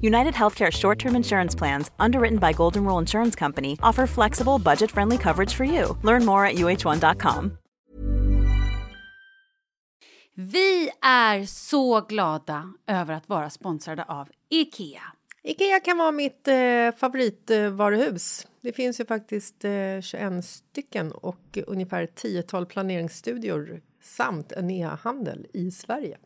United Healthcare short term insurance plans, underwritten by Golden Rule Insurance Company, offer flexible, budget friendly coverage for you. Learn more at uh1.com. Vi är så glada över att vara sponsrade av Ikea. Ikea kan vara mitt eh, favoritvaruhus. Det finns ju faktiskt eh, 21 stycken och ungefär ett tiotal planeringsstudior samt en e-handel i Sverige.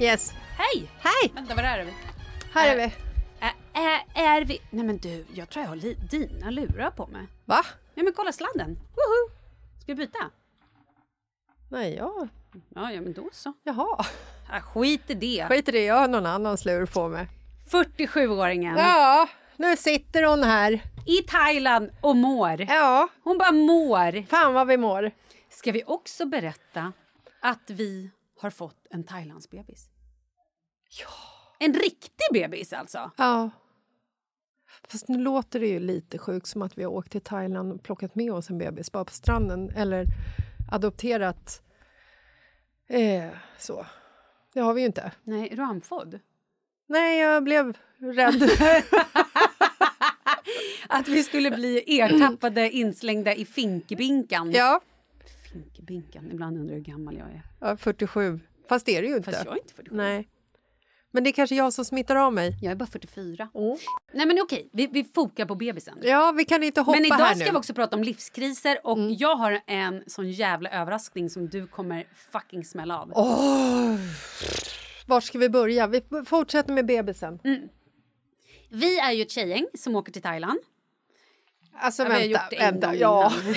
Yes, Hej! hej! Vänta, var är vi? Här är vi. Ä- Är, är vi... Nej men du, jag tror jag har li- dina lurar på mig. Va? Ja men kolla sladden. Woho! Ska vi byta? Nej, ja. Ja, ja men då så. Jaha. Ja, skit i det. Skit i det, jag har någon annan slur på mig. 47-åringen Ja, nu sitter hon här. i Thailand och mår. Ja, Hon bara mår. fan vad vi mår. Ska vi också berätta att vi har fått en Thailandsbebis? Ja. En riktig bebis alltså? Ja. Fast nu låter det ju lite sjukt som att vi har åkt till Thailand och plockat med oss en bebis bara på stranden eller adopterat. Eh, så. Det har vi ju inte. Nej, är du andfådd? Nej, jag blev rädd. Att vi skulle bli ertappade inslängda i finkebinkan. ja. Finkebinkan, ibland undrar jag hur gammal jag är. ja, 47. Fast det är det ju inte. Fast jag är inte 47. Nej. Men det är kanske jag som smittar av mig. Jag är bara 44. Mm. Nej men okej, vi, vi fokar på bebisen. Ja, vi kan inte hoppa Men här idag. Mm. ska vi också prata om livskriser och jag har en sån jävla överraskning som du kommer fucking smälla av. Åh! Var ska vi börja? Vi fortsätter med bebisen. Mm. Vi är ju ett tjejgäng som åker till Thailand. Alltså Ja, vänta, vänta. gång Ja. innan.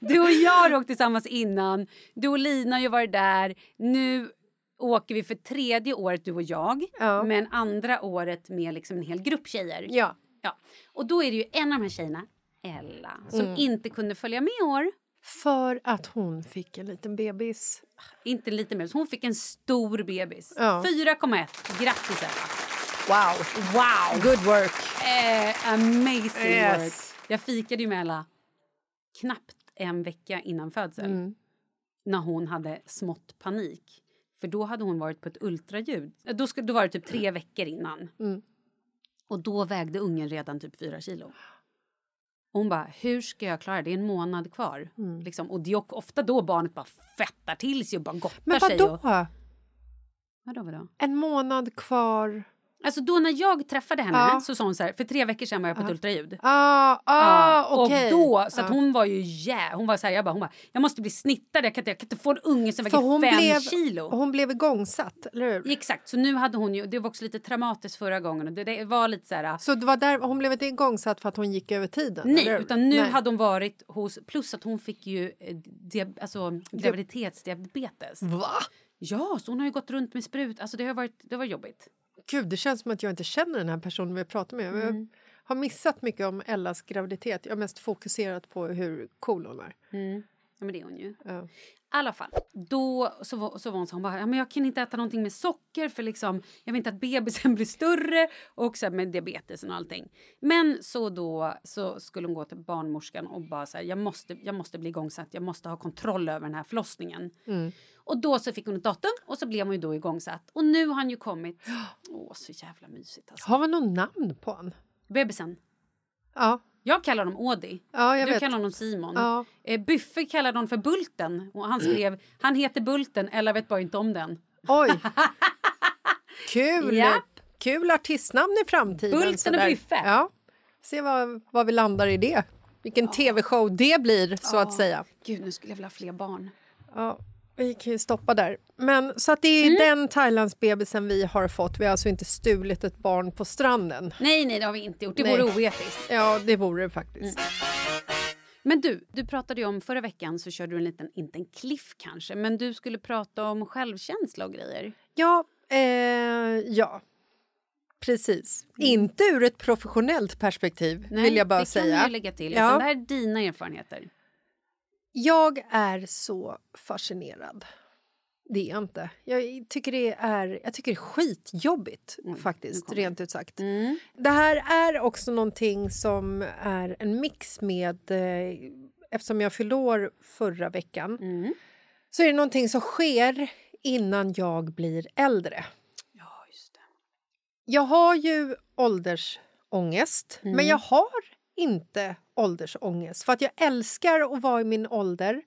du och jag har åkt tillsammans innan. Du och Lina har ju varit där. Nu åker vi för tredje året, du och jag. Ja. Men andra året med liksom en hel grupp tjejer. ja. Ja. Och då är det ju en av de här tjejerna, Ella, som Mm. inte kunde följa med i år För att hon fick en liten bebis. Inte en liten bebis, hon fick en stor bebis. Ja. 4,1. Grattis Ella. Wow! Wow! Good work! Eh, amazing Yes. work. Jag fikade ju med Ella knappt en vecka innan födsel. När hon hade smått panik. För då hade hon varit på ett ultraljud. Eh, Då, skulle, då var det typ tre veckor innan. Och då vägde ungen redan typ fyra kilo. Och hon bara, hur ska jag klara det? Det är en månad kvar. Liksom. Och det är ofta då barnet bara fettar till sig och bara gottar Men sig. vadå? Och, vadå, vadå? En månad kvar. Alltså då när jag träffade henne Ja. så sa hon så här, för tre veckor sedan var jag på ett ultraljud. Ah, ah, Ja, okej. Och då, så att Ja. hon var ju jä... Hon var så här, jag bara, hon bara, jag måste bli snittad, jag kan inte, jag kan inte få en unge som väger fem blev, kilo. hon blev igångsatt, eller hur? Exakt, så nu hade hon ju, det var också lite traumatiskt förra gången och det, det var lite så här, Så det var där, hon blev inte igångsatt för att hon gick över tiden? nej, utan nu Nej. hade hon varit hos, plus att hon fick ju eh, dia, alltså, graviditetsdiabetes. Va? Ja, så hon har ju gått runt med sprut, alltså det har varit, det var jobbigt. Gud, det känns som att jag inte känner den här personen vi pratar med. Mm. Jag har missat mycket om Ellas graviditet. Jag har mest fokuserat på hur cool hon är. Ja, men det är hon ju. Ja. I alla fall, då så var, så var hon så hon bara, ja, men jag kan inte äta någonting med socker för liksom, jag vill inte att bebisen blir större och så här, med diabetesen och allting. Men så då så skulle hon gå till barnmorskan och bara så här, jag måste, jag måste bli igångsatt, jag måste ha kontroll över den här förlossningen. Och då så fick hon ett datum och så blev hon ju då igångsatt. Och nu har han ju kommit. Åh, så jävla mysigt alltså. Har vi någon namn på honom? Bebisen. Ja. Jag kallar honom Audi. Ja, jag du vet. kallar honom Simon. Ja. Eh, Buffe kallar honom för Bulten. Och han skrev han heter Bulten, eller vet bara inte om den. Oj! Kul! Japp. Kul artistnamn i framtiden. Bulten och. Buffe. Ja. Se vad, vad vi landar i det. Vilken tv-show det blir, så att säga. Gud, nu skulle jag vilja ha fler barn. Ja, vi kan ju stoppa där. Men så att det är Mm. den Thailandsbebisen vi har fått. Vi har alltså inte stulit ett barn på stranden. Nej, nej, det har vi inte gjort. Det Nej. vore oetiskt. Ja, det vore det faktiskt. Men du, du pratade om förra veckan så körde du en liten, inte en cliff kanske, men du skulle prata om självkänsla och grejer. Ja, eh, ja. Precis. Inte ur ett professionellt perspektiv, vill jag bara det säga. kan jag lägga till. Ja. Det här är dina erfarenheter. Jag är så fascinerad. Det är jag inte. Jag tycker det är, jag tycker det är skitjobbigt, faktiskt, rent ut sagt. Det här är också någonting som är en mix med... Eh, eftersom jag fyllde år förra veckan så är det någonting som sker innan jag blir äldre. Ja, just det. Jag har ju åldersångest, men jag har inte åldersångest. För att jag älskar att vara i min ålder.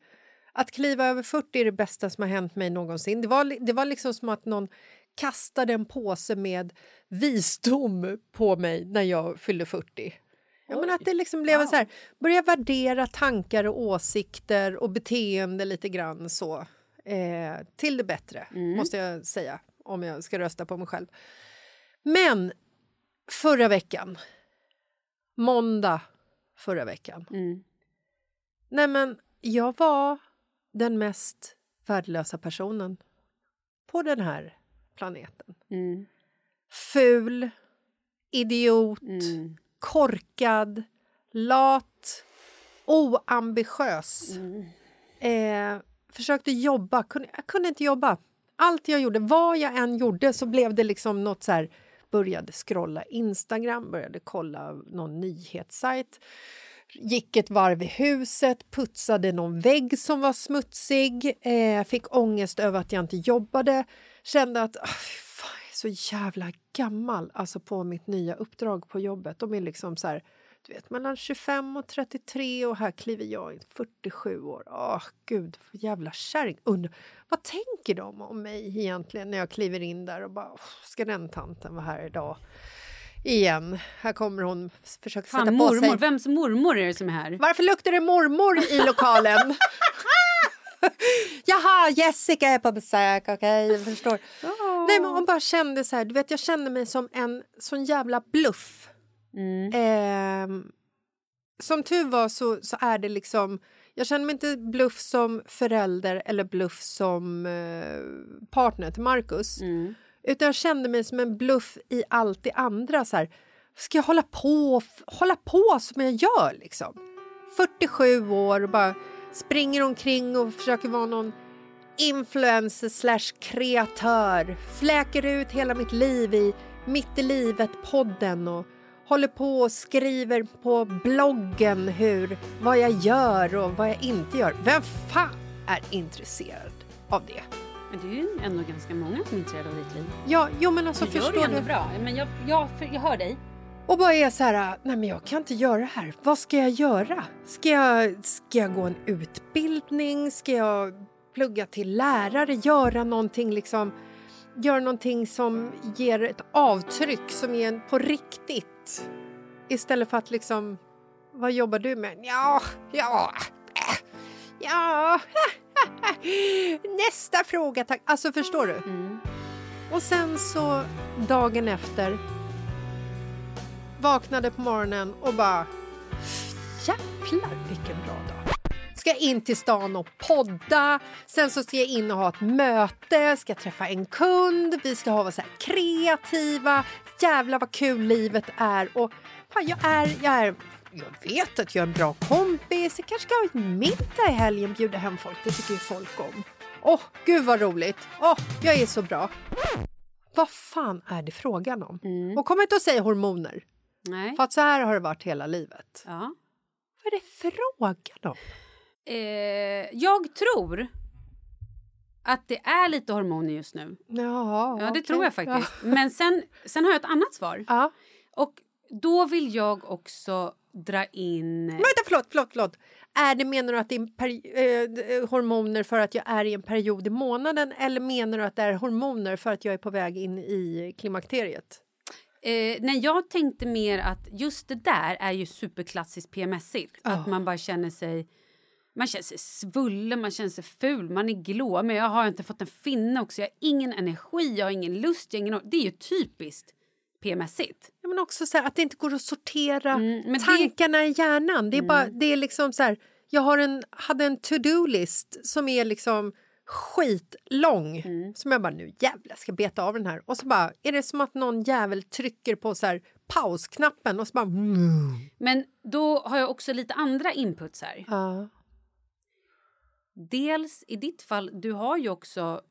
Att kliva över 40 är det bästa som har hänt mig någonsin. Det var, det var liksom som att någon kastade en påse med visdom på mig när jag fyllde 40. Ja, men att det liksom blev så här, börja värdera tankar och åsikter och beteende lite grann så. Eh, till det bättre, måste jag säga, om jag ska rösta på mig själv. Men förra veckan, måndag förra veckan. Nej men, jag var den mest värdelösa personen på den här planeten. Ful, idiot, korkad, lat, oambitiös. Eh, försökte jobba, kunde, jag kunde inte jobba. Allt jag gjorde, vad jag än gjorde så blev det liksom något så här... Började scrolla Instagram, började kolla någon nyhetssajt gick ett varv i huset, putsade någon vägg som var smutsig eh, fick ångest över att jag inte jobbade. Kände att ah, fy fan, jag är så jävla gammal alltså på mitt nya uppdrag på jobbet. De är liksom så här, du vet, mellan 25 och 33 och här kliver jag in 47 år. Åh, gud, jävla kärring. Vad tänker de om mig egentligen när jag kliver in där och bara, "Åh, ska den tanten vara här idag? Igen. Här kommer hon försöka sätta Fan, på mormor. sig Vems mormor är det som är här? varför luktar det mormor i lokalen? Jaha, Jessica är på besök, okej, jag förstår. Nej, men hon bara kände så här, du vet jag kände mig som en sån jävla bluff. Ehm, som tur var så, så är det liksom, jag känner mig inte bluff som förälder eller bluff som eh, partner till Marcus. Utan jag kände mig som en bluff i allt det andra. Så här, ska jag hålla på, hålla på som jag gör liksom? 47 år och bara springer omkring och försöker vara någon influencer slash kreatör. Fläker ut hela mitt liv i Mitt i livet-podden och håller på och skriver på bloggen hur, vad jag gör och vad jag inte gör. Vem fan är intresserad av det? Men det är ju ändå ganska många som är intresserade av ditt liv. Ja, jo men alltså Du gör förstår det ändå bra. Men jag, jag, jag hör dig. Och bara är så här, nej men jag kan inte göra det här. Vad ska jag göra? Ska jag, ska jag gå en utbildning? Ska jag plugga till lärare? Göra någonting liksom, göra någonting som ger ett avtryck som är på riktigt. Istället för att liksom, vad jobbar du med? Ja, ja, äh, ja. Nästa fråga tack. Alltså förstår du? Och sen så dagen efter vaknade på morgonen och bara jävlar vilken bra dag. Ska in till stan och podda, sen så ska jag in och ha ett möte, ska träffa en kund, vi ska ha så kreativa, jävlar vad kul livet är och fan, jag är, jag är jag vet att jag är en bra kompis, jag kanske ska ha en middag i helgen, bjuda hem folk, det tycker ju folk om. Åh, gud vad roligt! Åh, jag är så bra. Vad fan är det frågan om? Och kom inte och säg hormoner. Nej. För att så här har det varit hela livet. Ja. Vad är det frågan om? Eh, jag tror att det är lite hormoner just nu. Jaha, Ja, det okej. tror jag faktiskt. Men sen, sen har jag ett annat svar. Ja. Och då vill jag också dra in... Men vänta, förlåt, förlåt, förlåt. Är det, menar du att det är peri- eh, hormoner för att jag är i en period i månaden eller menar du att det är hormoner för att jag är på väg in i klimakteriet? Eh, nej, jag tänkte mer att just det där är ju superklassiskt PMSigt. Att man bara känner sig... Man känner sig svullen, man känner sig ful, man är glå. Men jag har inte fått en finne också. Jag har ingen energi, jag har ingen lust. Jag har ingen... Det är ju typiskt PMSigt. Ja, men också så här, att det inte går att sortera Mm, men det- tankarna i hjärnan. Det är, bara, det är liksom så här, jag har en, hade en to-do-list som är liksom skitlång. Mm. Som jag bara, nu jävlar ska jag beta av den här. Och så bara är det som att någon jävel trycker på så här pausknappen och så bara... Mm. Men då har jag också lite andra inputs här. Ja. Dels i ditt fall, du har ju också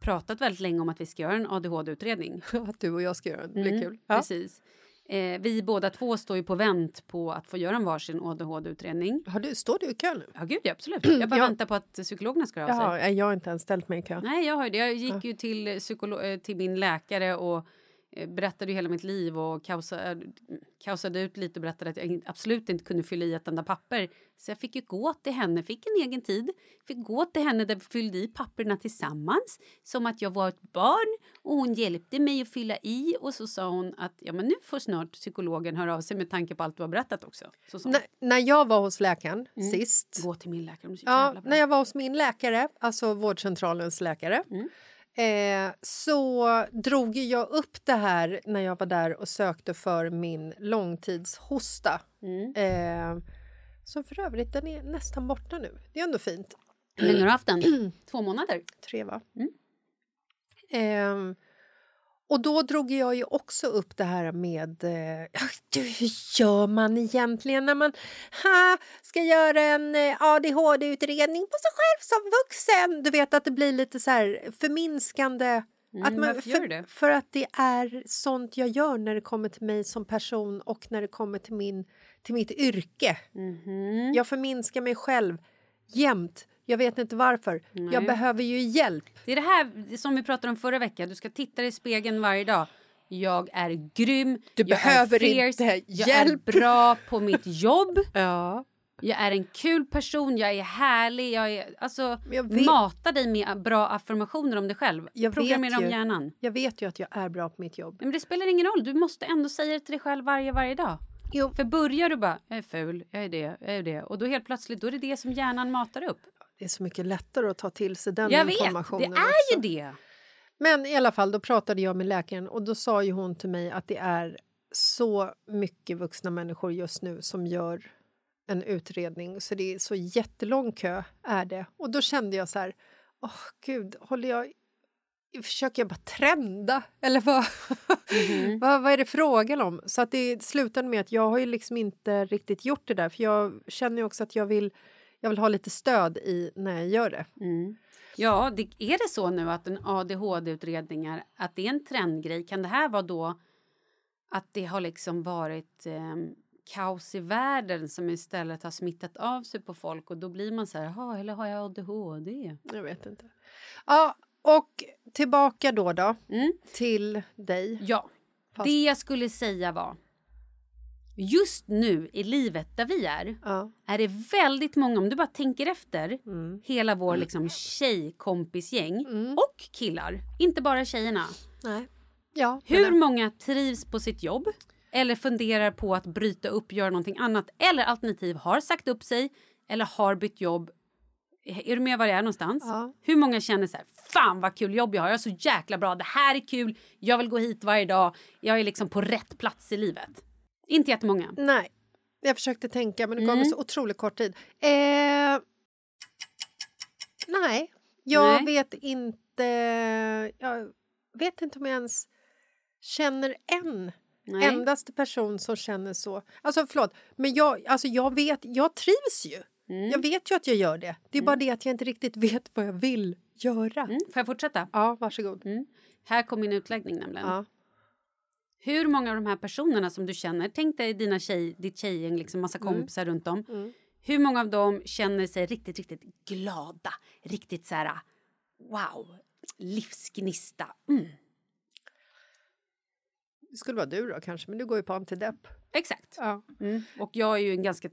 pratat väldigt länge om att vi ska göra en ADHD-utredning. Att du och jag ska göra det, det blir Mm, kul. Ja. Precis. Eh, vi båda två står ju på vänt på att få göra en varsin ADHD-utredning. Har du, står du i kö nu? Ja, gud, ja, absolut. Jag bara Ja. väntar på att psykologerna ska höra av sig. Ja, jag har inte ens ställt mig i kö. Nej, jag har det. Jag gick ju till, psykolo- eh, till min läkare och berättade ju hela mitt liv och kaosa, eh, kaosade ut lite och berättade att jag absolut inte kunde fylla i ett enda papper. Så jag fick ju gå till henne, fick en egen tid, fick gå till henne där vi fyllde i papperna tillsammans som att jag var ett barn och hon hjälpte mig att fylla i och så sa hon att ja men nu får snart psykologen höra av sig med tanke på allt du har berättat också. När, när jag var hos läkaren sist gå till min läkare, Ja, när jag var hos min läkare, alltså vårdcentralens läkare eh, så drog jag upp det här när jag var där och sökte för min långtidshosta. Eh, som för övrigt, den är nästan borta nu. Det är ändå fint. Hur länge har du haft den? Två månader? Tre, va? Eh, och då drog jag ju också upp det här med eh, hur gör man egentligen när man ha, ska göra en eh, ADHD-utredning på sig själv som vuxen. Du vet att det blir lite så här förminskande. att Mm, gör du det? För att det är sånt jag gör när det kommer till mig som person och när det kommer till, min, till mitt yrke. Mhm. Jag förminskar mig själv jämt. Jag vet inte varför. Jag behöver ju hjälp. Det är det här som vi pratade om förra veckan. Du ska titta i spegeln varje dag. Jag är grym. Du jag behöver är fierce, inte Jag hjälp. är bra på mitt jobb. Ja. Jag är en kul person. Jag är härlig. Jag är, alltså, jag vet- Mata dig med bra affirmationer om dig själv. Jag Programmera om hjärnan. Jag vet ju att jag är bra på mitt jobb. Men det spelar ingen roll. Du måste ändå säga det till dig själv varje, varje dag. Jo. För börjar du bara, jag är ful, jag är det, jag är det. Och då helt plötsligt, då är det det som hjärnan matar upp. Det är så mycket lättare att ta till sig den Jag vet, det informationen. är också. ju det. Men i alla fall, då pratade jag med läkaren och då sa ju hon till mig att det är så mycket vuxna människor just nu som gör en utredning. Så det är så jättelång kö är det. Och då kände jag så här, åh gud, håller jag... Försöker jag bara trenda? Eller vad, vad, vad är det frågan om? Så att det slutade med att jag har ju liksom inte riktigt gjort det där. För jag känner ju också att jag vill, jag vill ha lite stöd i när jag gör det. Mm. Ja, det, är det så nu att en ADHD-utredningar, att det är en trendgrej? Kan det här vara då att det har liksom varit eh, kaos i världen som istället har smittat av sig på folk och då blir man så här, "Jaha, eller har jag ADHD? Jag vet inte. Ja, och tillbaka då, då Mm. till dig. Ja, Fast- det jag skulle säga var just nu i livet där vi är Ja. är det väldigt många, om du bara tänker efter, Mm. hela vår liksom tjejkompisgäng och killar, inte bara tjejerna. Nej. Ja, Hur många trivs på sitt jobb eller funderar på att bryta upp, göra någonting annat eller alternativ har sagt upp sig eller har bytt jobb. Är du med var jag är någonstans? Ja. Hur många känner så här, fan vad kul jobb jag har, jag är så jäkla bra, det här är kul, jag vill gå hit varje dag, jag är liksom på rätt plats i livet. Inte jättemånga. Nej. Jag försökte tänka, men det gav Mm. mig så otroligt kort tid. Eh, nej, jag Nej. vet inte... Jag vet inte om jag ens känner en Nej. endaste person som känner så. Alltså förlåt, men jag, alltså, jag vet, jag trivs ju. Mm. Jag vet ju att jag gör det. Det är bara det att jag inte riktigt vet vad jag vill göra. Mm. Får jag fortsätta? Ja, varsågod. Mm. Här kommer min utläggning nämligen. Ja. Hur många av de här personerna som du känner, tänk dig dina tjej, ditt tjejgäng, liksom massa Mm. kompisar runt om. Hur många av dem känner sig riktigt, riktigt glada? Riktigt så här, wow, livsgnista. Mm. Det skulle vara du då kanske, men du går ju på antidepp. Exakt. Ja. Mm. Och jag är ju en ganska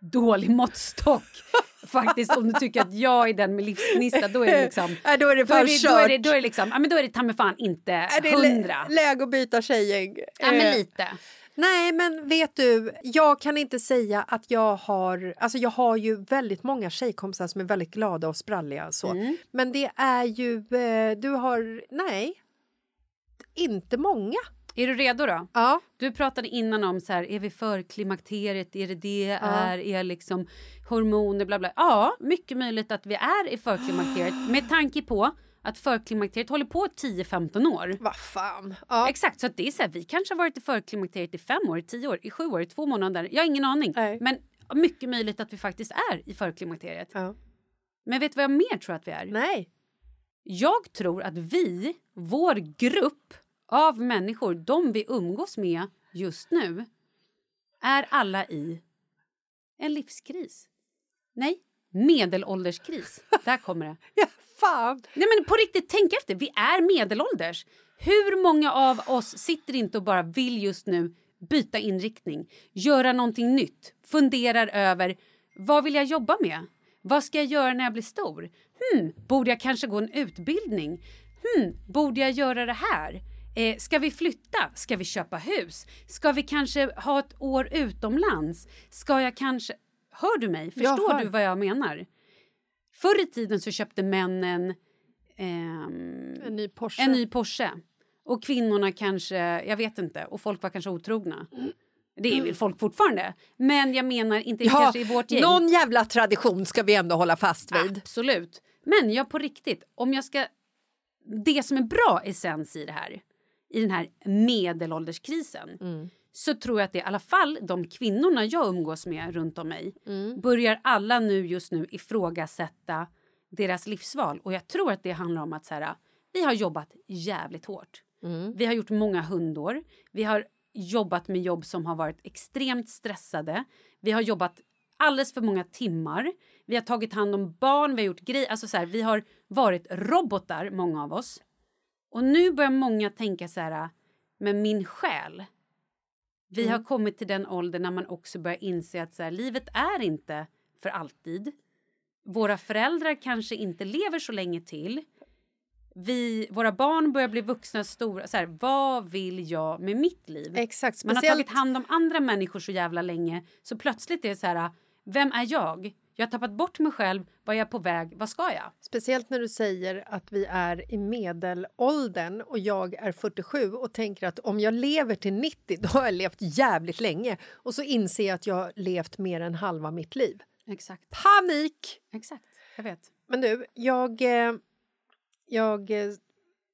dålig måttstock. Faktiskt, om du tycker att jag är den med livsgnista, då är det liksom... Nej, då är det Då är fan det, då är det, då är det liksom, ja men då är det ta mig fan inte hundra. läge att byta tjejgäng? Ja men Eh, lite. Nej, men vet du, jag kan inte säga att jag har... Alltså jag har ju väldigt många tjejkompisar som är väldigt glada och spralliga. Så. Mm. Men det är ju... Eh, du har... Nej, inte många. Är du redo då? Ja. Du pratade innan om så här, är vi för klimakteriet, är det det är, är liksom hormoner, bla bla. Ja, mycket möjligt att vi är i förklimakteriet med tanke på att förklimakteriet håller på 10-15 år. Vad fan. Ja. Exakt, så att det är så här, vi kanske har varit i förklimakteriet i fem år, i tio år, i sju år, i två månader. Jag har ingen aning. Nej. Men mycket möjligt att vi faktiskt är i förklimakteriet. Ja. Men vet du vad jag mer tror att vi är? Nej. Jag tror att vi, vår grupp av människor, de vi umgås med just nu, är alla i en livskris. Nej, medelålderskris. Där kommer det. Ja, fan. Nej men på riktigt, tänk efter. Vi är medelålders. Hur många av oss sitter inte och bara vill just nu byta inriktning, göra någonting nytt, funderar över vad vill jag jobba med? Vad ska jag göra när jag blir stor? Hmm, borde jag kanske gå en utbildning? Hmm, borde jag göra det här? Eh, ska vi flytta? Ska vi köpa hus? Ska vi kanske ha ett år utomlands? Ska jag kanske... Hör du mig? Förstår hör. du vad jag menar? Förr i tiden så köpte männen ehm, En ny Porsche. en ny Porsche. Och kvinnorna kanske, jag vet inte, och folk var kanske otrogna. Det är väl folk fortfarande. Men jag menar inte Ja, kanske i vårt gäng. någon jävla tradition ska vi ändå hålla fast vid. Absolut. Men jag på riktigt, om jag ska... Det som är bra essens i det här, i den här medelålderskrisen så tror jag att det i alla fall de kvinnorna jag umgås med runt om mig börjar alla nu just nu ifrågasätta deras livsval. Och jag tror att det handlar om att så här, vi har jobbat jävligt hårt. Vi har gjort många hundår. Vi har jobbat med jobb som har varit extremt stressade. Vi har jobbat alldeles för många timmar. Vi har tagit hand om barn, vi har gjort grejer. Alltså så här, vi har varit robotar, många av oss. Och nu börjar många tänka så här, men min själ. Vi har kommit till den åldern när man också börjar inse att så här, livet är inte för alltid. Våra föräldrar kanske inte lever så länge till. Vi, våra barn börjar bli vuxna, stora. Så här, vad vill jag med mitt liv? Exakt. Man har Speciellt, tagit hand om andra människor så jävla länge så plötsligt är det så här, vem är jag? Jag har tappat bort mig själv, vad är jag på väg, vad ska jag? speciellt när du säger att vi är i medelåldern och jag är 47 och tänker att om jag lever till 90 då har jag levt jävligt länge. Och så inser jag att jag har levt mer än halva mitt liv. Exakt. Panik! Exakt, jag vet. Men du, jag... eh, Jag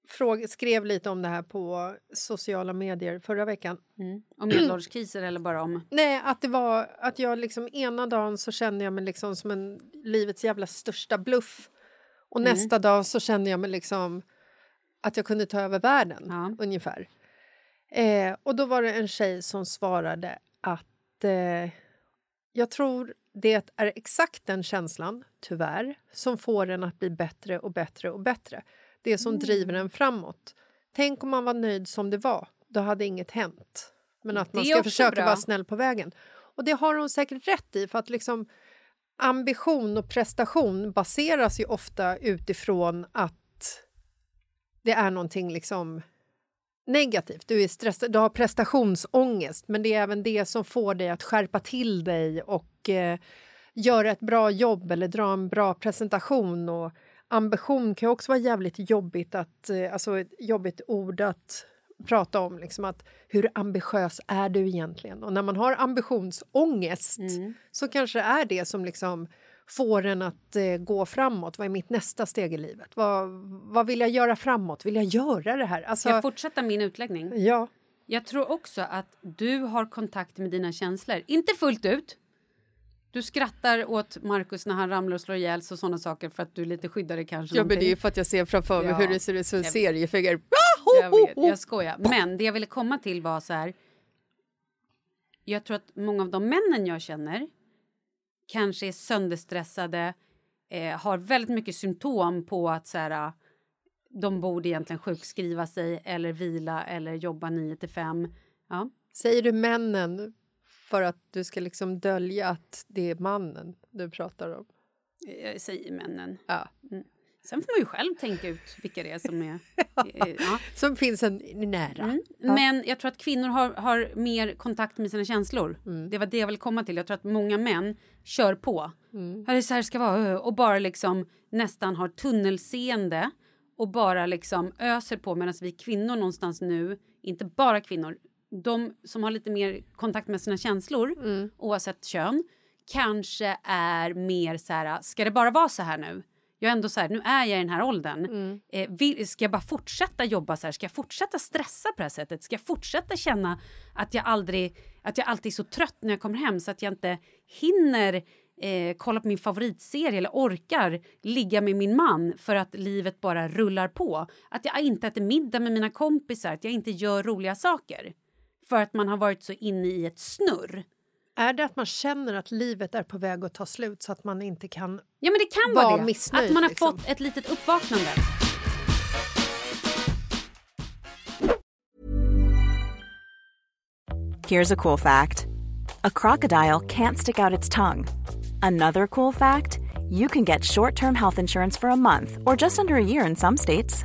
eh, fråg, skrev lite om det här på sociala medier förra veckan. Mm. Om medelålderskriser eller bara om... Nej, att det var att jag liksom ena dagen så kände jag mig liksom som en livets jävla största bluff och Mm. nästa dag så kände jag mig liksom att jag kunde ta över världen, Ja. ungefär. Eh, och då var det en tjej som svarade att eh, jag tror det är exakt den känslan, tyvärr, som får en att bli bättre och bättre och bättre. Det som driver en framåt. Tänk om man var nöjd som det var, då hade inget hänt. Men att man ska försöka bra. vara snäll på vägen. Och det har hon säkert rätt i, för att liksom ambition och prestation baseras ju ofta utifrån att det är någonting liksom negativt. Du, är stressad, du har prestationsångest, men det är även det som får dig att skärpa till dig och eh, göra ett bra jobb eller dra en bra presentation. Och ambition kan också vara jävligt jobbigt att, eh, alltså ett jobbigt ord att prata om. Liksom att, hur ambitiös är du egentligen? Och när man har ambitionsångest så kanske det är det som liksom får en att eh, gå framåt. Vad är mitt nästa steg i livet? Vad, vad vill jag göra framåt? Vill jag göra det här? Alltså, Ska jag fortsätta min utläggning? ja. Jag tror också att du har kontakt med dina känslor. Inte fullt ut. Du skrattar åt Markus när han ramlar och slår ihjäl sig och sådana saker för att du är lite skyddare kanske. Ja, men det är ju för att jag ser framför mig Ja, hur det ser ut som en seriefigur. Jag vet, jag skojar. Men det jag ville komma till var så här. Jag tror att många av de männen jag känner kanske är sönderstressade, eh, har väldigt mycket symptom på att så här, de borde egentligen sjukskriva sig eller vila eller jobba 9 till 5. Ja. Säger du männen för att du ska liksom dölja att det är mannen du pratar om? Jag säger männen. Ja. Sen får man ju själv tänka ut vilka det är som är... eh, ja. Som finns en nära. Mm. Men jag tror att kvinnor har, har mer kontakt med sina känslor. Mm. Det var det jag ville komma till. Jag tror att många män kör på. Mm. Ja, det är så här ska vara. Och bara liksom nästan har tunnelseende och bara liksom öser på medan vi kvinnor någonstans nu, inte bara kvinnor, de som har lite mer kontakt med sina känslor Mm. oavsett kön kanske är mer så här, ska det bara vara så här nu? Jag är ändå så här, nu är jag i den här åldern. Mm. Eh, vill, ska jag bara fortsätta jobba så här? Ska jag fortsätta stressa på det här sättet? Ska jag fortsätta känna att jag aldrig, att jag alltid är så trött när jag kommer hem så att jag inte hinner eh, kolla på min favoritserie eller orkar ligga med min man för att livet bara rullar på. Att jag inte äter middag med mina kompisar, att jag inte gör roliga saker. För att man har varit så inne i ett snurr. Är det att man känner att livet är på väg att ta slut så att man inte kan... Ja men det kan Var vara det. missnöjd, att man har liksom. fått ett litet uppvaknande. Here's a cool fact a crocodile can't stick out its tongue. Another cool fact you can get short term health insurance for a month or just under a year in some states.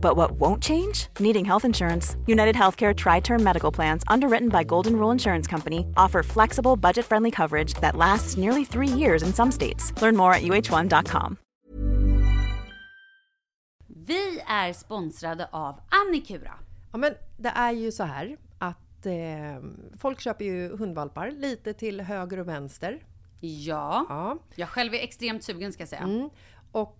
But what won't change? Needing health insurance. United Healthcare Tri Term Medical Plans, underwritten by Golden Rule Insurance Company, offer flexible, budget friendly coverage that lasts nearly three years in some states. Learn more at uh1.com. Vi är sponsrade av Annikura. Ja, men det är ju så här att eh, folk köper ju hundvalpar lite till höger och vänster. Ja. Ja. Jag själv är extremt sugen ska jag säga. Mm. Och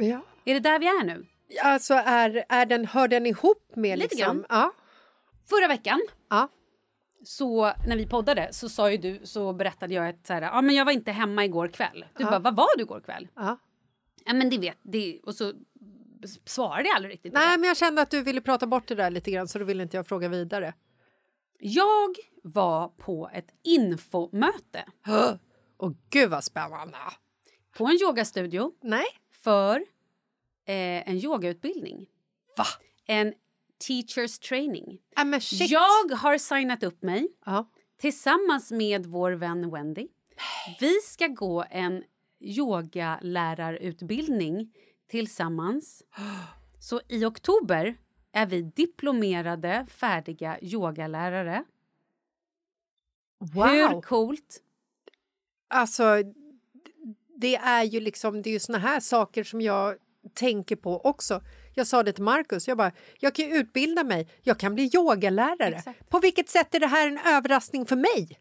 Ja. Är det där vi är nu? Alltså, är, är den, hör den ihop med Lite liksom... grann. Ja. Förra veckan ja. så när vi poddade så sa ju du så berättade jag att så här, ja men jag var inte hemma igår kväll. Du Ja. bara, vad var du igår kväll? ja. Ja men det vet det och så svarade jag aldrig riktigt. Nej, men jag kände att du ville prata bort det där lite grann så då ville inte jag fråga vidare. Jag var på ett infomöte Åh gud vad spännande! på en yogastudio Nej? För eh, en yogautbildning. Va? En teachers training. Shit! Jag har signat upp mig Ja. tillsammans med vår vän Wendy. Vi ska gå en yogalärarutbildning tillsammans. Så i oktober är vi diplomerade, färdiga yogalärare. Wow! Hur coolt? Alltså, det är ju liksom, det är ju såna här saker som jag tänker på också. Jag sa det till Markus, jag bara, jag kan utbilda mig, jag kan bli yogalärare. Exakt. På vilket sätt är det här en överraskning för mig?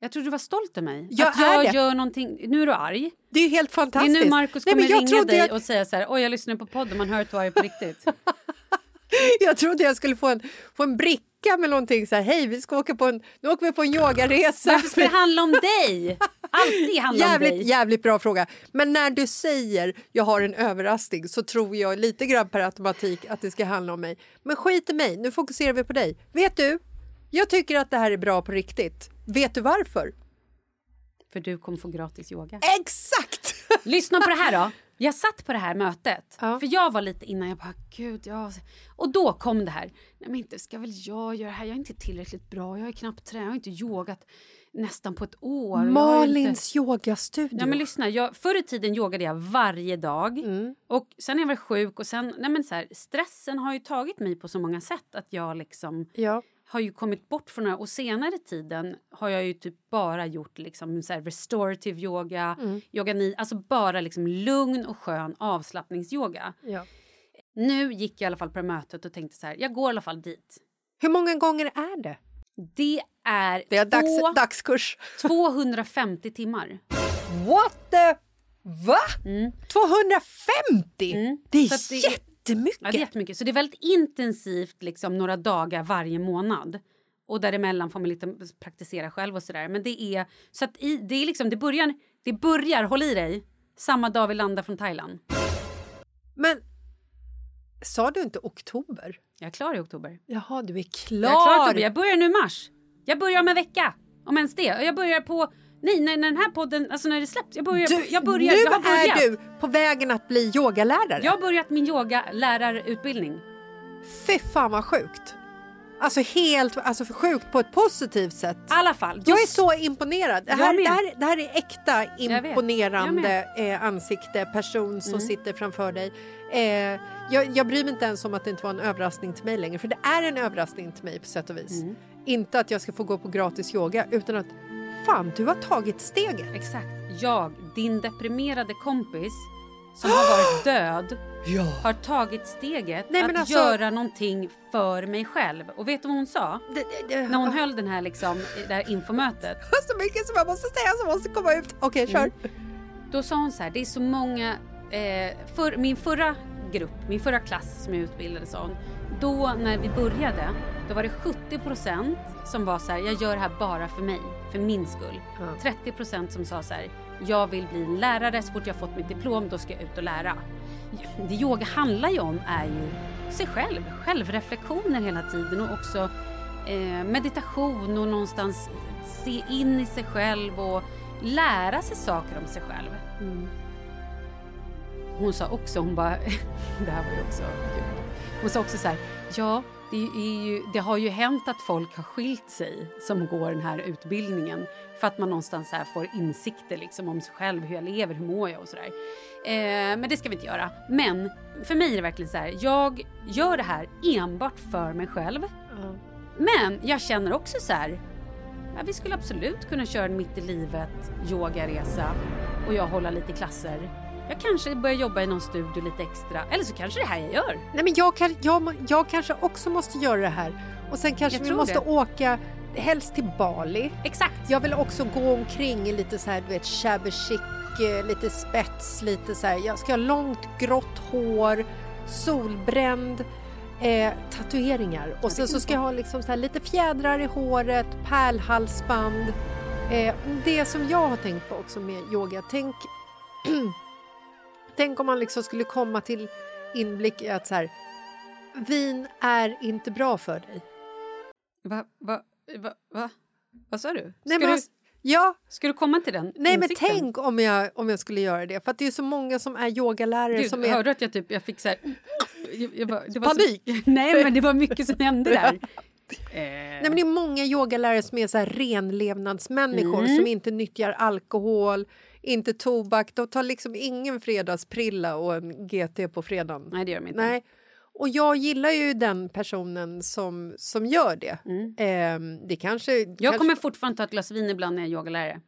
Jag tror du var stolt över mig. Jag att jag det. gör någonting... Nu är du arg. Det är helt Det är fantastiskt. nu Markus Nej, kommer jag ringa dig jag, och säga så här, oj jag lyssnar på podden, man hör att du är arg på riktigt. jag trodde jag skulle få en, få en bricka med någonting så här, hej vi ska åka på en, nu åker vi på en yogaresa. Varför ska det handla om dig? Alltid handla om Jävligt, dig. jävligt bra fråga. Men när du säger jag har en överraskning så tror jag lite grann per automatik att det ska handla om mig. Men skit i mig, nu fokuserar vi på dig. Vet du? Jag tycker att det här är bra på riktigt. Vet du varför? För du kommer få gratis yoga. Exakt! Lyssna på det här då. Jag satt på det här mötet. Ja. För jag var lite innan, jag bara gud, ja. Och då kom det här. Nej men inte ska väl jag göra det här, jag är inte tillräckligt bra, jag har knappt tränat, jag har inte yogat nästan på ett år. Malins Inte... yogastudio. Ja, men lyssna, jag, förr i tiden yogade jag varje dag. Mm. Och sen jag var sjuk och sen, nej men så här, stressen har ju tagit mig på så många sätt att jag liksom Ja. har ju kommit bort från det. Och senare tiden har jag ju typ bara gjort liksom så här restorative yoga, Mm. yoga ni, alltså bara liksom lugn och skön avslappningsyoga. ja. Nu gick jag i alla fall på mötet och tänkte så här, jag går i alla fall dit. Hur många gånger är det? Det är, Det är dags, två, dagskurs. 250 timmar. What the... Va? Mm. 250? Mm. Det är Så det jättemycket. Ja, det är jättemycket. Så det är väldigt intensivt, liksom några dagar varje månad. Och däremellan får man lite praktisera själv och sådär. Men det är så att i, det är liksom, det börjar, det börjar, håll i dig, samma dag vi landar från Thailand. Men sa du inte oktober? Jag är klar i oktober. Jaha, du är klar. Jag är klar oktober. Jag börjar nu i mars. Jag börjar om en vecka. Om ens det. Jag börjar på... Nej, när, när den här podden, alltså när det släpps. Jag börjar, Du, jag börjar, nu jag är du på vägen att bli yogalärare. Jag har börjat min yogalärarutbildning. Fy fan vad sjukt. Alltså helt alltså sjukt på ett positivt sätt. I alla fall. Jag är så imponerad. Det här, det här, det här är äkta imponerande eh, ansikte, person Mm. som sitter framför dig. Eh, jag, jag bryr mig inte ens om att det inte var en överraskning till mig längre, för det är en överraskning till mig på sätt och vis. Mm. Inte att jag ska få gå på gratis yoga, utan att fan, du har tagit steget. Exakt. Jag, din deprimerade kompis som har varit död har tagit steget Nej, att alltså- göra någonting för mig själv. Och vet du vad hon sa? Det, det, det, När hon höll den här liksom, det här infomötet. så mycket som jag måste säga som måste komma ut. Okej, kör. Mm. Då sa hon så här, det är så många, eh, för, min förra grupp, min förra klass som jag utbildade sa hon, då när vi började, då var det 70% som var så här, jag gör det här bara för mig, för min skull. 30% som sa så här, jag vill bli en lärare, så fort jag fått mitt diplom då ska jag ut och lära. Det yoga handlar ju om är ju sig själv, självreflektioner hela tiden och också eh, meditation och någonstans se in i sig själv och lära sig saker om sig själv. Mm. Hon sa också, hon bara, det här var ju också kul. Hon sa också så här, ja, det, är ju, det har ju hänt att folk har skilt sig som går den här utbildningen för att man någonstans så här får insikter liksom om sig själv, hur jag lever, hur mår jag och sådär. Eh, men det ska vi inte göra. Men för mig är det verkligen så här, jag gör det här enbart för mig själv. Men jag känner också så här, ja, vi skulle absolut kunna köra en mitt i livet yogaresa och jag hålla lite klasser. Jag kanske börjar jobba i någon studio lite extra. Eller så kanske det är här jag gör. Nej, men jag, kan, jag, jag kanske också måste göra det här. Och sen kanske Jag vi måste det. åka helst till Bali. Exakt. Jag vill också gå omkring i lite så här, du vet, shabby chic, eh, lite spets, lite så här. Jag ska ha långt grått hår, solbränd, eh, tatueringar. Och sen så ska jag ha liksom så här lite fjädrar i håret, pärlhalsband. Eh, det som jag har tänkt på också med yoga, tänk, tänk om man liksom skulle komma till inblick i att så här, vin är inte bra för dig. Va, va, va, va? Vad sa du? Ska, Nej, men du alltså, ja, ska du komma till den Nej, men insikten? tänk om jag, om jag skulle göra det. För att det är så många som är yogalärare Gud, som är... Hörde du att jag typ, jag fick så här... Jag, jag bara, Panik. Så, nej, men det var mycket som hände där. Nej, men det är många yogalärare som är så här renlevnadsmänniskor Mm. som inte nyttjar alkohol, inte tobak. De tar liksom ingen fredagsprilla och en GT på fredagen. Nej, det gör de inte. Nej. Och jag gillar ju den personen som, som gör det. Ehm, det kanske... Mm. Jag kanske, kommer fortfarande ta ett glas vin ibland när jag är yogalärare.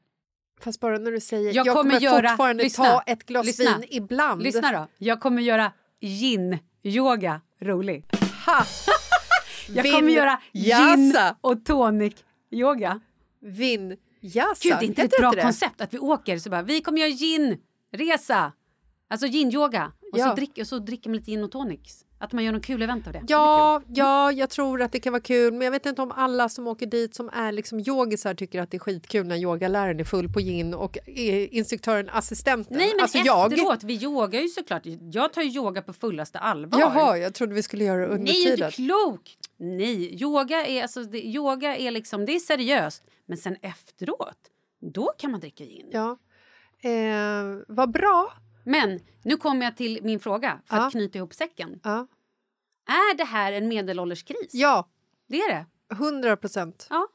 Fast bara när du säger... Jag Jag, kommer kommer, göra- fortfarande lyssna, ta ett glas lyssna, vin ibland. Lyssna då. Jag kommer göra yin-yoga rolig. Ha! Jag kommer göra Jassa. och tonic-yoga. Vin... Jassa. Gud, det är inte ett bra det? koncept att vi åker så bara, vi kommer göra gin-resa. Alltså gin-yoga. Och, Ja. så drick, och så dricker man lite gin och tonics. Att man gör någon kul event av det. Ja, ja, jag tror att det kan vara kul. Men jag vet inte om alla som åker dit som är liksom yogisar tycker att det är skitkul när yogaläraren är full på gin och instruktören assistenten. Nej men alltså jag. efteråt, vi yogar ju såklart. Jag tar ju yoga på fullaste allvar. Jaha, jag trodde vi skulle göra det under Nej, är du tiden. klok? Nej, yoga är, alltså, det, yoga är liksom, det är seriöst. Men sen efteråt, då kan man dricka gin. Ja. Eh, vad bra. Men nu kommer jag till min fråga för Ja. att knyta ihop säcken. Ja, Är det här en medelålderskris? ja Det är det. 100 procent. Ja.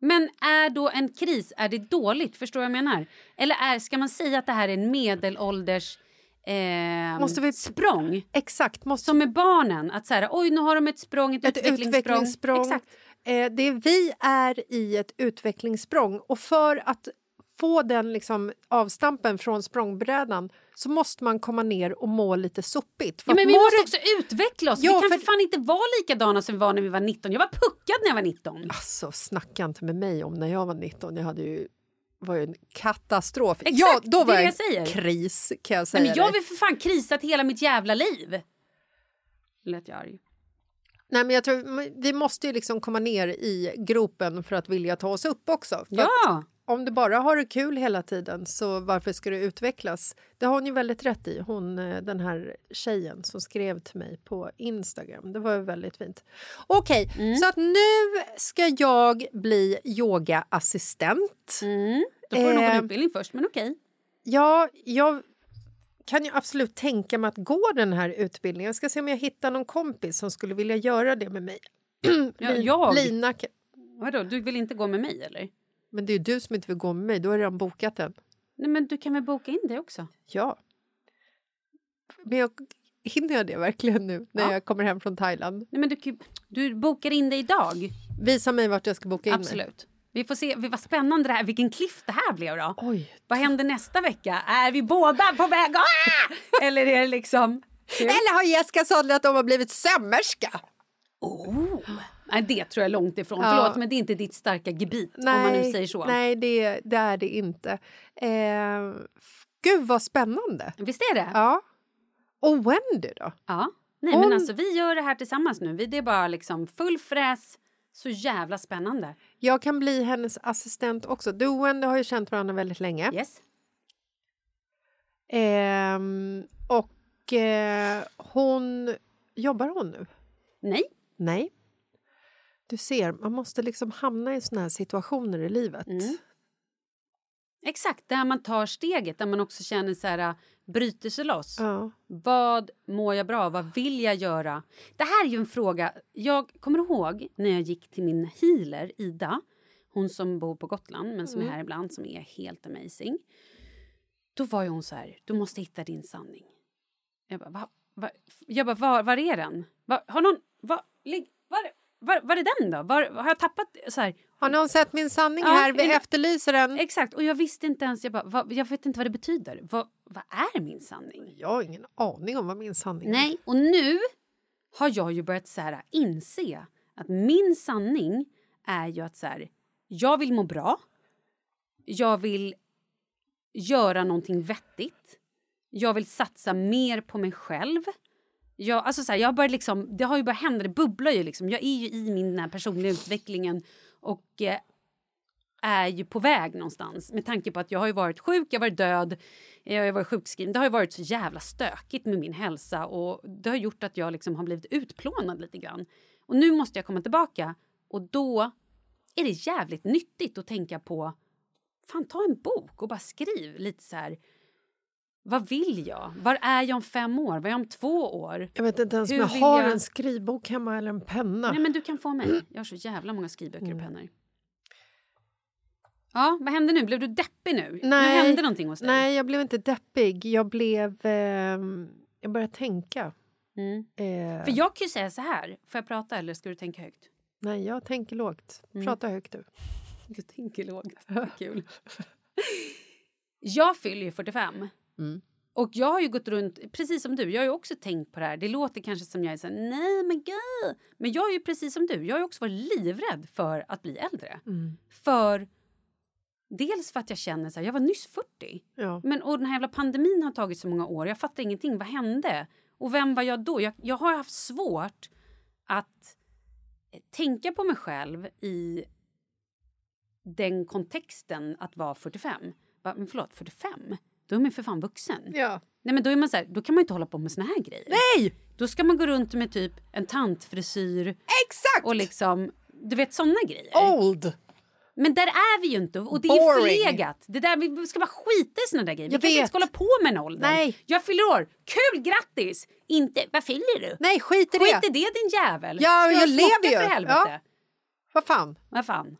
Men är då en kris, är det dåligt? Förstår jag menar? Eller är, ska man säga att det här är en medelålders eh, Måste vi- språng? Exakt. Måste Som med barnen, att så här, oj nu har de ett språng, ett, ett utvecklingssprång. utvecklingssprång. Exakt. Eh, det, vi är i ett utvecklingssprång och för att få den liksom avstampen från språngbrädan så måste man komma ner och må lite sopigt. Ja, men vi måste du- också utveckla oss. Ja, vi kan för för- fan inte vara likadana som vi var när vi var 19. Jag var puckad när jag var 19. Alltså, snacka inte med mig om när jag var 19. Jag hade ju var ju en katastrof. Exakt, ja, då det var det jag jag säger. kris kan jag säga Nej, men jag har för fan krisat hela mitt jävla liv. lät jag arg. Nej, men jag tror, vi måste ju liksom komma ner i gropen för att vilja ta oss upp också. Ja! Om du bara har det kul hela tiden, så varför ska det utvecklas? Det har hon ju väldigt rätt i, hon, eh, den här tjejen som skrev till mig på Instagram. Det var ju väldigt fint. Okej, Mm. så att nu ska jag bli yogaassistent. Mm. Då får du Eh, en utbildning först, men okej. Ja, jag kan ju absolut tänka mig att gå den här utbildningen. Jag ska se om jag hittar någon kompis som skulle vilja göra det med mig. Ja, jag? Lina, Vadå, du vill inte gå med mig eller? Men det är ju du som inte vill gå med mig, du har redan bokat den. Nej, men du kan väl boka in det också? Ja. Men jag, hinner jag det verkligen nu när Ja. jag kommer hem från Thailand? Nej, men du, du bokar in det idag. Visa mig vart jag ska boka in mig. Absolut. Vi får se vad spännande det här, vilken cliff det här blev då. Oj. Vad händer nästa vecka? Är vi båda på väg? Ah! Eller är det liksom... Eller har Jessica sadlat om och blivit sömmerska? Nej, det tror jag är långt ifrån. Ja. Förlåt, men det är inte ditt starka gebit om man nu säger så. Nej, det, det är det inte. Eh, gud, vad spännande! Visst är det? Ja. Och Wendy då? Ja. Nej, Hon- men alltså vi gör det här tillsammans nu. Vi, det är bara liksom full fräs. Så jävla spännande. Jag kan bli hennes assistent också. Du och Wendy har ju känt varandra väldigt länge. Yes. Ehm, och eh, hon... Jobbar hon nu? Nej. Nej. Du ser, man måste liksom hamna i såna här situationer i livet. Mm. Exakt, där man tar steget, där man också känner så här, äh, bryter sig loss. Ja. Vad mår jag bra? Vad vill jag göra? Det här är ju en fråga... Jag kommer ihåg när jag gick till min healer, Ida. Hon som bor på Gotland, men som är här ibland, som är helt amazing. Då var ju hon så här, du måste hitta din sanning. Jag bara, va, va, jag bara var, var är den? Va, har någon... Va, lig, var, var, var är den då? Var, har jag tappat... Så här, Har någon sett min sanning Ja, här? Vi efterlyser den. Exakt, och jag visste inte ens, jag, bara, vad, jag vet inte vad det betyder. Vad, vad är min sanning? Jag har ingen aning om vad min sanning är. Nej, och nu har jag ju börjat så här, inse att min sanning är ju att så här, jag vill må bra. Jag vill göra någonting vettigt. Jag vill satsa mer på mig själv. Jag, alltså så här, jag började liksom, det har ju börjat hända, det bubblar ju. Liksom. Jag är ju i min den här personliga utvecklingen och eh, är ju på väg någonstans med tanke på att jag har ju varit sjuk, jag har varit död, jag har varit sjukskriven. Det har ju varit så jävla stökigt med min hälsa och det har gjort att jag liksom har blivit utplånad lite grann. Och nu måste jag komma tillbaka och då är det jävligt nyttigt att tänka på fan ta en bok och bara skriv lite så här vad vill jag? Var är jag om fem år? Var är jag om två år? Jag vet inte ens om jag har jag- en skrivbok hemma eller en penna. Nej men du kan få mig. Jag har så jävla många skrivböcker Mm. och pennor. Ja, vad hände nu? Blev du deppig nu? Nej. Nu hände någonting hos dig. Nej, jag blev inte deppig. Jag blev... ehm, jag började tänka. Mm. Eh, För jag kan ju säga så här. Får jag prata eller ska du tänka högt? Nej, jag tänker lågt. Mm. Prata högt du. Du tänker lågt. Kul. Jag fyller ju 45. Mm. Och jag har ju gått runt, precis som du, jag har ju också tänkt på det här. Det låter kanske som jag är så här, nej men gud. Men jag är ju precis som du, jag har ju också varit livrädd för att bli äldre. Mm. För dels för att jag känner så här, jag var nyss 40. Ja. Men och den här jävla pandemin har tagit så många år. Jag fattar ingenting. Vad hände? Och vem var jag då? Jag, jag har haft svårt att eh, tänka på mig själv i den kontexten att vara 45. Va, Men förlåt, 45? Då är man för fan vuxen. ja. Nej, men då, är man så här, då kan man inte hålla på med såna här grejer. Nej! Då ska man gå runt med typ en tantfrisyr Exakt! och liksom, du vet såna grejer. Old! Men där är vi ju inte och det är förlegat. Det där, vi ska bara skita i såna där grejer. Jag vi kanske inte hålla på med en ålder. Nej. Jag fyller år. Kul, grattis! Inte, vad fyller du? Nej, skit i det! Skit i det din jävel. Ja, Ska jag lever ju. för helvete. Ja. Vad fan? Vad fan.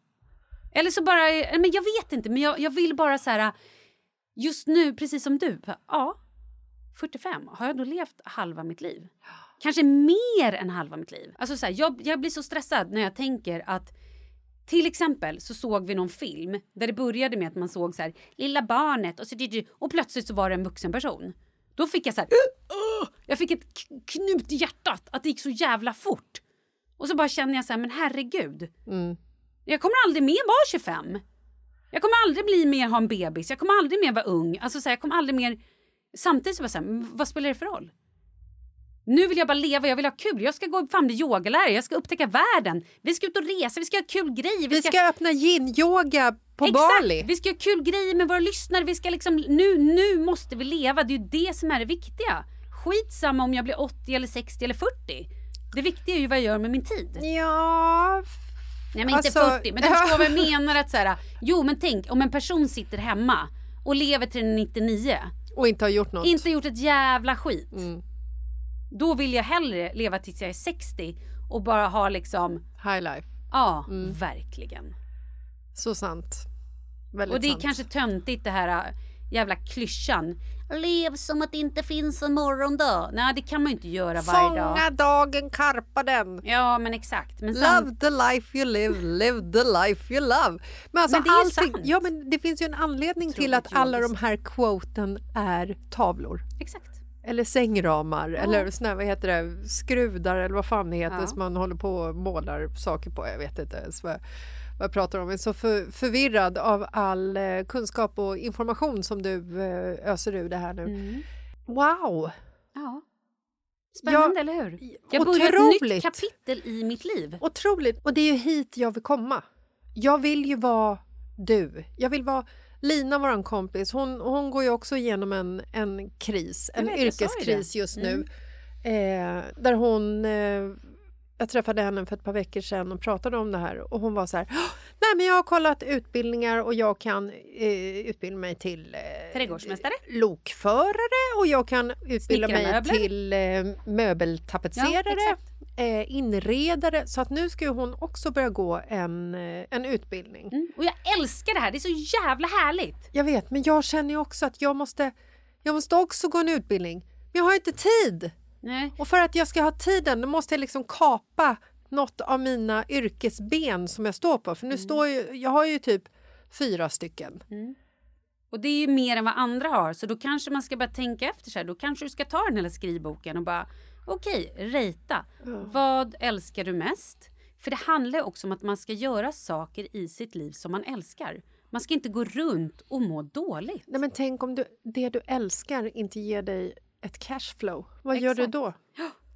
Eller så bara, men jag vet inte, men jag, jag vill bara så här, just nu, precis som du, ja, 45, har jag då levt halva mitt liv? Kanske mer än halva mitt liv. Alltså så här, jag, jag blir så stressad när jag tänker att till exempel så såg vi någon film där det började med att man såg så här, lilla barnet och, så, och plötsligt så var det en vuxen person. Då fick jag så här, "Åh!" jag fick ett knut i hjärtat att det gick så jävla fort. Och så bara känner jag så här, men herregud. Jag kommer aldrig mer vara 25. Jag kommer aldrig bli mer ha en bebis. Jag kommer aldrig mer vara ung. Alltså så här, jag kommer aldrig mer... Samtidigt så bara så här, "Men vad spelar det för roll? Nu vill jag bara leva, jag vill ha kul. Jag ska gå fan bli yogalärare, jag ska upptäcka världen. Vi ska ut och resa, vi ska ha kul grejer. Vi ska öppna yin-yoga på Exakt! Bali. Vi ska ha kul grejer med våra lyssnare. Vi ska liksom, nu, nu måste vi leva. Det är ju det som är det viktiga. Skitsamma om jag blir 80 eller 60 eller 40. Det viktiga är ju vad jag gör med min tid. Ja... Nej men inte Alltså, 40, men du förstår vad jag menar att så här, Jo men tänk om en person sitter hemma och lever till den är 99. Och inte har gjort något. Inte gjort ett jävla skit. Mm. Då vill jag hellre leva tills jag är 60 och bara ha liksom, High life. ja Mm. verkligen. Så sant. Väldigt Och det är sant. kanske töntigt det här jävla klyschan. Lev som att det inte finns en morgondag. Nej det kan man ju inte göra varje dag. Fånga dagen, karpa den. Ja men exakt. Men Love the life you live, live the life you love. Men, alltså Men det är allting, sant. ja, men det finns ju en anledning till att alla de här quoten är tavlor. exakt. Eller sängramar eller såna, vad heter det, skrudar eller vad fan det heter Ja. som man håller på och målar saker på. Jag vet inte ens vad, jag pratar om. Jag är så för, förvirrad av all eh, kunskap och information som du eh, öser ur det här nu. Mm. Wow! Ja. Spännande Ja, eller hur? Jag börjar ett otroligt. nytt kapitel i mitt liv. Otroligt! Och det är ju hit jag vill komma. Jag vill ju vara du. Jag vill vara Lina, vår kompis, hon, hon går ju också igenom en, en kris, en vet, jag sa ju yrkeskris just nu. Mm. Eh, där hon... Eh, jag träffade henne för ett par veckor sedan och pratade om det här och hon var så här "Åh, Nej men jag har kollat utbildningar och jag kan eh, utbilda mig till eh, Trädgårdsmästare. lokförare och jag kan utbilda mig till eh, möbeltapetserare, Ja, eh, inredare. Så att nu ska hon också börja gå en, eh, en utbildning. Mm. Och jag älskar det här, det är så jävla härligt. Jag vet, men jag känner ju också att jag måste, jag måste också gå en utbildning. Men jag har inte tid. Nej. Och för att jag ska ha tiden då måste jag liksom kapa något av mina yrkesben som jag står på. För nu står ju, jag har ju typ fyra stycken. Och det är ju mer än vad andra har, så då kanske man ska börja tänka efter så här. Då kanske du ska ta den här skrivboken och bara okej, rejta. Vad älskar du mest? För det handlar också om att man ska göra saker i sitt liv som man älskar. Man ska inte gå runt och må dåligt. Nej, men tänk om du, det du älskar inte ger dig ett cashflow. Vad gör du Exakt. då?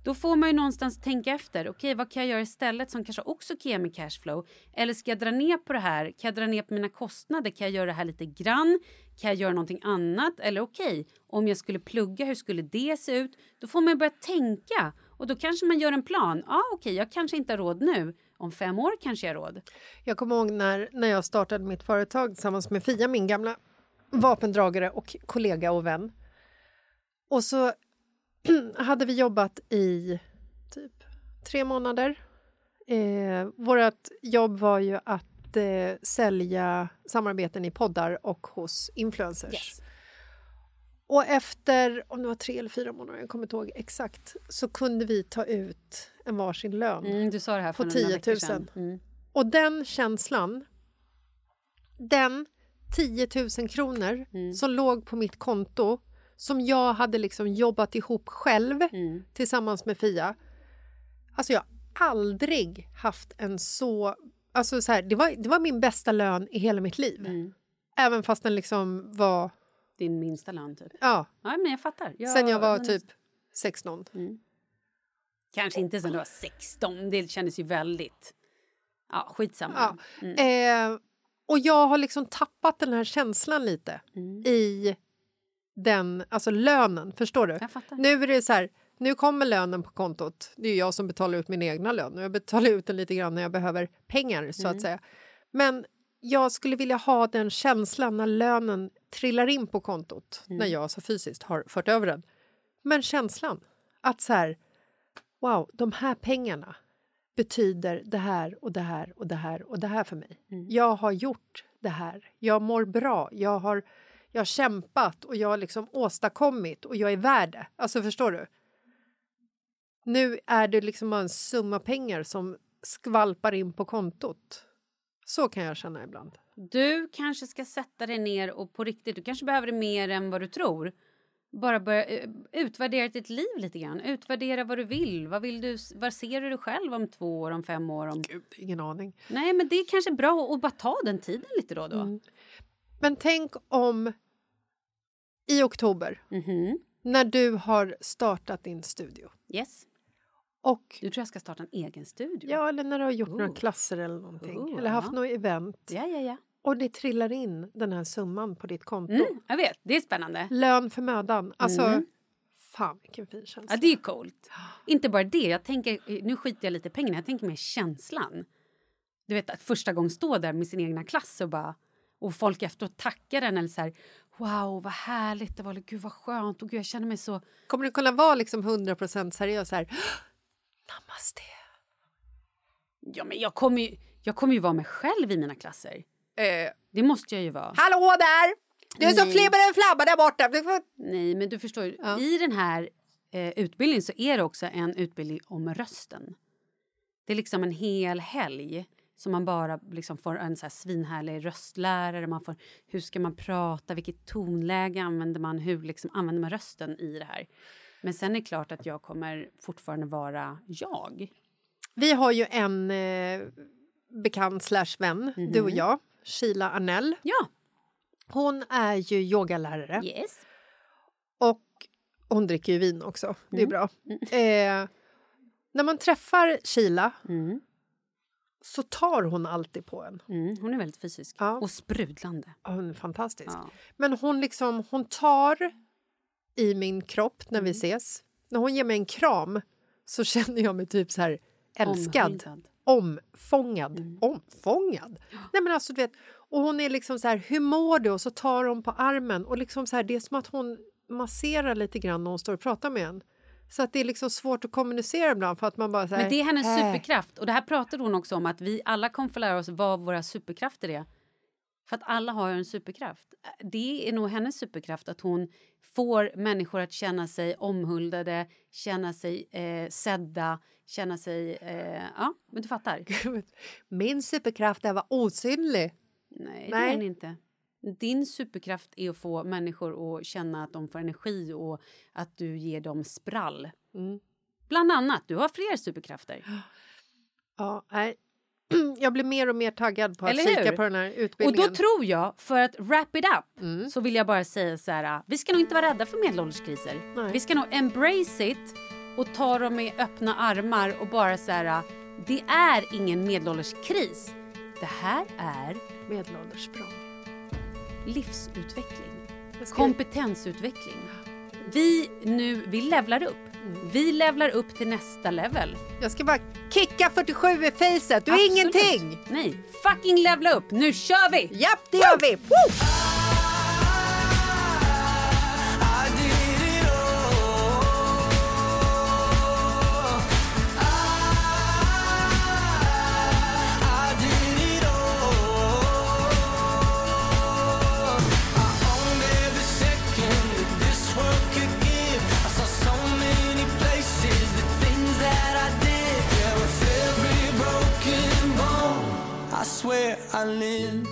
Då får man ju någonstans tänka efter. Okej, vad kan jag göra istället som kanske också kan ge mig cashflow? Eller ska jag dra ner på det här? Kan jag dra ner på mina kostnader? Kan jag göra det här lite grann? Kan jag göra någonting annat? Eller okej, om jag skulle plugga, hur skulle det se ut? Då får man ju börja tänka och då kanske man gör en plan. Ja, okej, jag kanske inte har råd nu. Om fem år kanske jag har råd. Jag kommer ihåg när, när jag startade mitt företag tillsammans med Fia, min gamla vapendragare och kollega och vän. Och så hade vi jobbat i typ tre månader. Eh, vårt jobb var ju att eh, sälja samarbeten i poddar och hos influencers. Och efter, om det var tre eller fyra månader, jag kommer inte ihåg exakt, så kunde vi ta ut en varsin lön. Mm, du sa det här för På några 10 000. veckor sedan. Mm. Och den känslan, den 10 000 kronor Mm. som låg på mitt konto som jag hade liksom jobbat ihop själv Mm. tillsammans med Fia. Alltså jag har aldrig haft en så... Alltså så här, det, var, det var min bästa lön i hela mitt liv. Mm. Även fast den liksom var... Din minsta lön, typ. Ja, Ja, men jag fattar. Jag, sen jag var typ 16. Kanske inte sen du var 16. Det kändes ju väldigt... Ja, skitsamma. Ja. Mm. Eh, och jag har liksom tappat den här känslan lite Mm. i den, alltså lönen, förstår du? Nu är det så här, nu kommer lönen på kontot. Det är ju jag som betalar ut min egna lön och jag betalar ut den lite grann när jag behöver pengar så Mm. att säga. Men jag skulle vilja ha den känslan när lönen trillar in på kontot, Mm. när jag alltså fysiskt har fört över den. Men känslan att så här, wow, de här pengarna betyder det här och det här och det här och det här för mig. Jag har gjort det här. Jag mår bra. Jag har, jag har kämpat och jag har liksom åstadkommit och jag är värd det. Alltså förstår du? Nu är det liksom bara en summa pengar som skvalpar in på kontot. Så kan jag känna ibland. Du kanske ska sätta dig ner och på riktigt, du kanske behöver det mer än vad du tror. Bara börja eh, utvärdera ditt liv lite grann. Utvärdera vad du vill. Vad vill du, var ser du dig själv om två år, om fem år? Om... Gud, ingen aning. Nej, men det är kanske bra att bara ta den tiden lite då och då. Mm. Men tänk om i oktober Mhm. när du har startat din studio Yes. och Du tror jag ska starta en egen studio? Ja, eller när du har gjort några Oh. klasser eller någonting. Oh, eller haft ja. något event. ja, ja. ja. Och det trillar in den här summan på ditt konto. Mm, jag vet, det är spännande. Lön för mödan. Alltså, Mm. fan vilken fin känsla. Ja, det är coolt. Inte bara det, jag tänker, nu skiter jag lite i pengarna, jag tänker mer känslan. Du vet att första gången stå där med sin egna klass och bara och folk efteråt tackar den eller så här wow vad härligt det var, eller gud vad skönt och gud jag känner mig så Kommer du kunna vara liksom 100% seriös så här? Namaste. ja men jag kommer ju, jag kommer ju vara mig själv i mina klasser. Eh, Det måste jag ju vara. hallå där! Du är som Nej. flibbar en flabba där borta. Nej, men du förstår. Ja. I den här eh, utbildningen så är det också en utbildning om rösten. Det är liksom en hel helg som man bara liksom får en så här svinhärlig röstlärare. Man får, hur ska man prata? Vilket tonläge använder man? Hur liksom använder man rösten i det här? Men sen är det klart att jag kommer fortfarande vara jag. Vi har ju en eh, bekant slash vän, du och jag, Sheila Arnell. Ja, Hon är ju yogalärare yes. och hon dricker ju vin också. Det är bra. Eh, när man träffar Sheila Mm. Så tar hon alltid på en. Mm, hon är väldigt fysisk Ja. och sprudlande. Ja, Hon är fantastisk. Ja. Men hon liksom, hon tar i min kropp när vi ses. När hon ger mig en kram så känner jag mig typ så här älskad. Omhuldad. Omfångad. Omfångad? Nej men alltså du vet, och hon är liksom så här, hur mår du? Och så tar hon på armen och liksom så här, det är som att hon masserar lite grann när hon står och pratar med en. Så att det är liksom svårt att kommunicera ibland för att man bara här, Men det är hennes äh. superkraft. Och det här pratade hon också om att vi alla kommer få lära oss vad våra superkrafter är. För att alla har en superkraft. Det är nog hennes superkraft att hon får människor att känna sig omhuldade, känna sig eh, sedda, känna sig... Eh, ja, men du fattar. Min superkraft är att vara osynlig. Nej, det Nej. är den inte. Din superkraft är att få människor att känna att de får energi och att du ger dem sprall. Mm. Bland annat. Du har fler superkrafter. Ja, nej. Jag blir mer och mer taggad på att Eller kika hur? på den här Och utbildningen. då tror jag, för att wrap it up, Mm. så vill jag bara säga så här. Vi ska nog inte vara rädda för medelålderskriser. Nej. Vi ska nog embrace it och ta dem med öppna armar och bara så här. Det är ingen medelålderskris. Det här är Medelålderssprång. Livsutveckling, kompetensutveckling. Vi nu, vi levlar upp. Mm. Vi levlar upp till nästa level. Jag ska bara kicka 47 i facet. Du är Absolut. ingenting! Nej, fucking levla upp. Nu kör vi! Japp, det gör vi! Woo! I lived.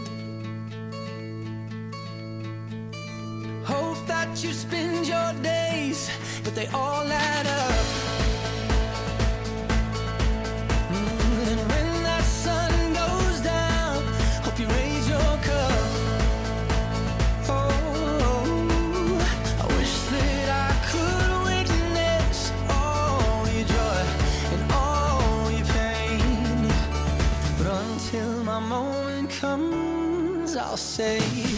Hope that you spend your days, but they all add up. Say